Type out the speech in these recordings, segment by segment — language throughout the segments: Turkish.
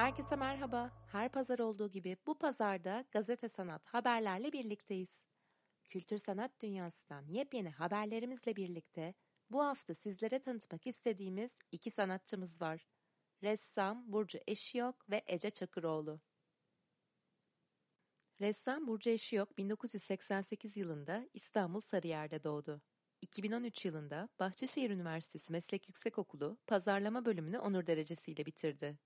Herkese merhaba. Her pazar olduğu gibi bu pazarda gazete sanat haberlerle birlikteyiz. Kültür sanat dünyasından yepyeni haberlerimizle birlikte bu hafta sizlere tanıtmak istediğimiz iki sanatçımız var. Ressam Burcu Eşiyok ve Ece Çakıroğlu. Ressam Burcu Eşiyok 1988 yılında İstanbul Sarıyer'de doğdu. 2013 yılında Bahçeşehir Üniversitesi Meslek Yüksekokulu Pazarlama bölümünü onur derecesiyle bitirdi.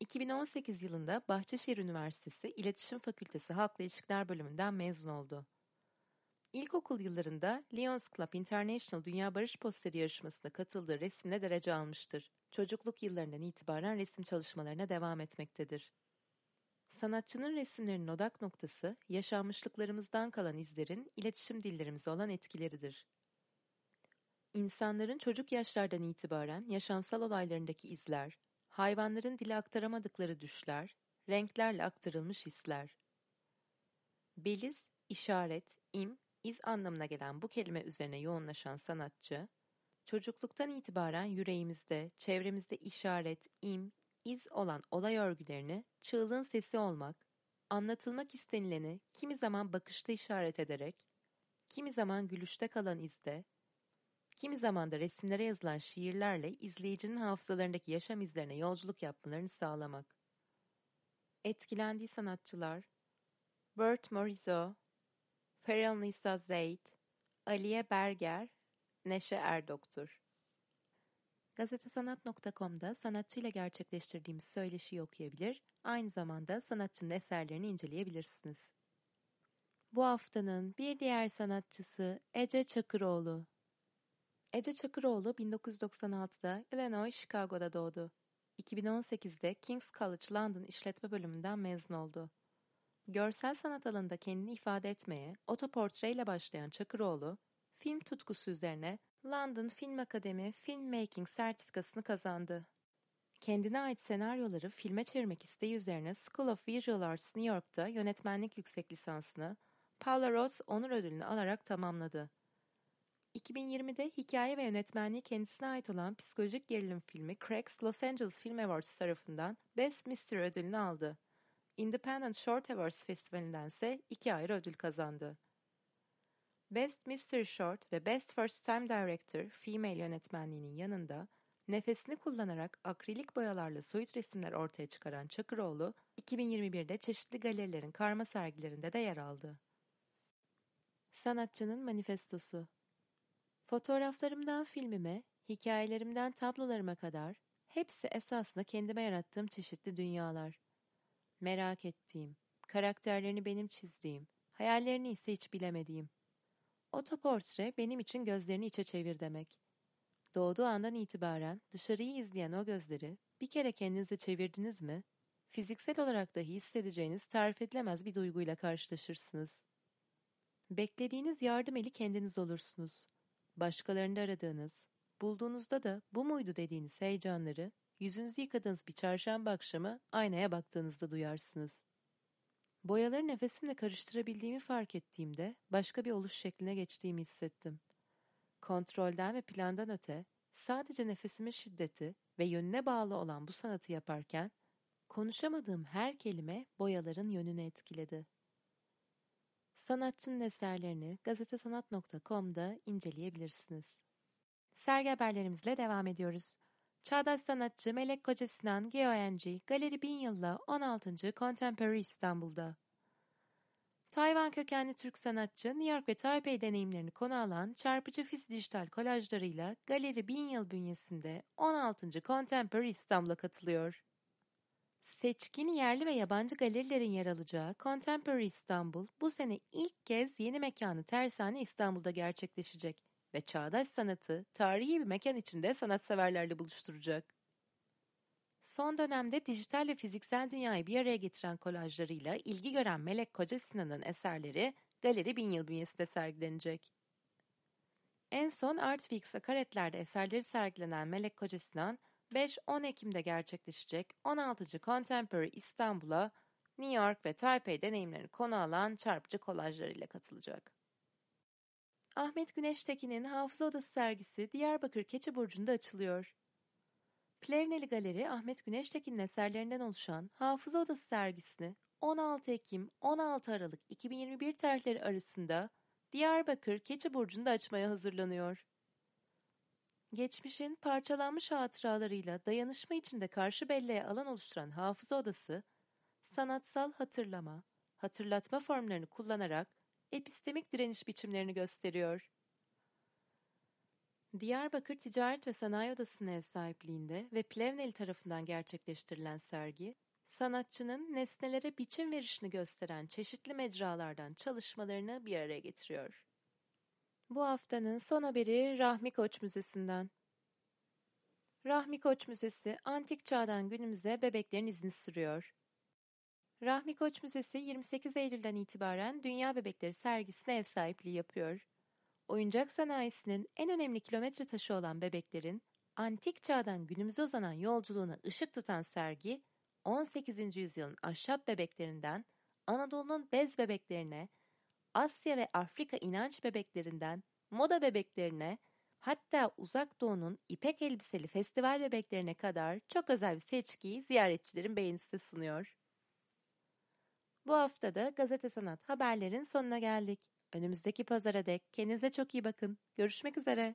2018 yılında Bahçeşehir Üniversitesi İletişim Fakültesi Halkla İlişkiler bölümünden mezun oldu. İlkokul yıllarında Lions Club International Dünya Barış Posteri yarışmasına katıldığı resimle derece almıştır. Çocukluk yıllarından itibaren resim çalışmalarına devam etmektedir. Sanatçının resimlerinin odak noktası, yaşanmışlıklarımızdan kalan izlerin iletişim dillerimize olan etkileridir. İnsanların çocuk yaşlardan itibaren yaşamsal olaylarındaki izler, hayvanların dile aktaramadıkları düşler, renklerle aktarılmış hisler. Beliz, işaret, im, iz anlamına gelen bu kelime üzerine yoğunlaşan sanatçı, çocukluktan itibaren yüreğimizde, çevremizde işaret, im, iz olan olay örgülerini çığlığın sesi olmak, anlatılmak istenileni kimi zaman bakışta işaret ederek, kimi zaman gülüşte kalan izde, kimi zaman da resimlere yazılan şiirlerle izleyicinin hafızalarındaki yaşam izlerine yolculuk yapmalarını sağlamak. Etkilendiği sanatçılar Bert Morisot, Feral Nisa Zeyd, Aliye Berger, Neşe Erdoktur. Gazetesanat.com'da sanatçıyla gerçekleştirdiğimiz söyleşiyi okuyabilir, aynı zamanda sanatçının eserlerini inceleyebilirsiniz. Bu haftanın bir diğer sanatçısı Ece Çakıroğlu. Ece Çakıroğlu 1996'da Illinois, Chicago'da doğdu. 2018'de King's College London İşletme Bölümünden mezun oldu. Görsel sanat alanında kendini ifade etmeye otoportreyle başlayan Çakıroğlu, film tutkusu üzerine London Film Akademi Filmmaking sertifikasını kazandı. Kendine ait senaryoları filme çevirmek isteği üzerine School of Visual Arts New York'ta yönetmenlik yüksek lisansını Paula Ross Onur Ödülünü alarak tamamladı. 2020'de hikaye ve yönetmenliği kendisine ait olan psikolojik gerilim filmi Cracks Los Angeles Film Awards tarafından Best Mystery ödülünü aldı. Independent Short Awards Festivali'nden ise iki ayrı ödül kazandı. Best Mystery Short ve Best First Time Director Female yönetmenliğinin yanında nefesini kullanarak akrilik boyalarla soyut resimler ortaya çıkaran Çakıroğlu, 2021'de çeşitli galerilerin karma sergilerinde de yer aldı. Sanatçının Manifestosu Fotoğraflarımdan filmime, hikayelerimden tablolarıma kadar hepsi esasında kendime yarattığım çeşitli dünyalar. Merak ettiğim, karakterlerini benim çizdiğim, hayallerini ise hiç bilemediğim. Otoportre benim için gözlerini içe çevir demek. Doğduğu andan itibaren dışarıyı izleyen o gözleri bir kere kendinize çevirdiniz mi, fiziksel olarak dahi hissedeceğiniz tarif edilemez bir duyguyla karşılaşırsınız. Beklediğiniz yardım eli kendiniz olursunuz. Başkalarında aradığınız, bulduğunuzda da bu muydu dediğiniz heyecanları, yüzünüzü yıkadığınız bir çarşamba akşamı aynaya baktığınızda duyarsınız. Boyaları nefesimle karıştırabildiğimi fark ettiğimde başka bir oluş şekline geçtiğimi hissettim. Kontrolden ve plandan öte sadece nefesimin şiddeti ve yönüne bağlı olan bu sanatı yaparken konuşamadığım her kelime boyaların yönünü etkiledi. Sanatçının eserlerini gazetesanat.com'da inceleyebilirsiniz. Sergi haberlerimizle devam ediyoruz. Çağdaş sanatçı Melek Koca Sinan GONG Galeri Bin Yıl'la 16. Contemporary İstanbul'da. Tayvan kökenli Türk sanatçı New York ve Taipei deneyimlerini konu alan çarpıcı fiz dijital kolajlarıyla Galeri Bin Yıl bünyesinde 16. Contemporary İstanbul'a katılıyor. Seçkin yerli ve yabancı galerilerin yer alacağı Contemporary İstanbul bu sene ilk kez yeni mekanı Tersane İstanbul'da gerçekleşecek ve çağdaş sanatı tarihi bir mekan içinde sanatseverlerle buluşturacak. Son dönemde dijital ve fiziksel dünyayı bir araya getiren kolajlarıyla ilgi gören Melek Koca Sinan'ın eserleri Galeri Bin Yıl bünyesinde sergilenecek. En son Artfix Akaretler'de eserleri sergilenen Melek Koca Sinan, 5-10 Ekim'de gerçekleşecek 16. Contemporary İstanbul'a New York ve Taipei deneyimlerini konu alan çarpıcı kolajlarıyla katılacak. Ahmet Güneş Tekin'in Hafıza Odası sergisi Diyarbakır Keçi Burcu'nda açılıyor. Plevneli Galeri Ahmet Güneştekin'in eserlerinden oluşan Hafıza Odası sergisini 16 Ekim 16 Aralık 2021 tarihleri arasında Diyarbakır Keçi Burcu'nda açmaya hazırlanıyor. Geçmişin parçalanmış hatıralarıyla dayanışma içinde karşı belleğe alan oluşturan Hafıza Odası, sanatsal hatırlama, hatırlatma formlarını kullanarak epistemik direniş biçimlerini gösteriyor. Diyarbakır Ticaret ve Sanayi Odası'nın ev sahipliğinde ve Plevneli tarafından gerçekleştirilen sergi, sanatçının nesnelere biçim verişini gösteren çeşitli mecralardan çalışmalarını bir araya getiriyor. Bu haftanın son haberi Rahmi Koç Müzesi'nden. Rahmi Koç Müzesi, antik çağdan günümüze bebeklerin izini sürüyor. Rahmi Koç Müzesi 28 Eylül'den itibaren Dünya Bebekleri sergisine ev sahipliği yapıyor. Oyuncak sanayisinin en önemli kilometre taşı olan bebeklerin antik çağdan günümüze uzanan yolculuğuna ışık tutan sergi, 18. yüzyılın ahşap bebeklerinden Anadolu'nun bez bebeklerine, Asya ve Afrika inanç bebeklerinden moda bebeklerine, hatta Uzak Doğu'nun ipek elbiseli festival bebeklerine kadar çok özel bir seçkiyi ziyaretçilerin beğenisine sunuyor. Bu hafta da Gazete Sanat haberlerin sonuna geldik. Önümüzdeki pazara dek kendinize çok iyi bakın. Görüşmek üzere.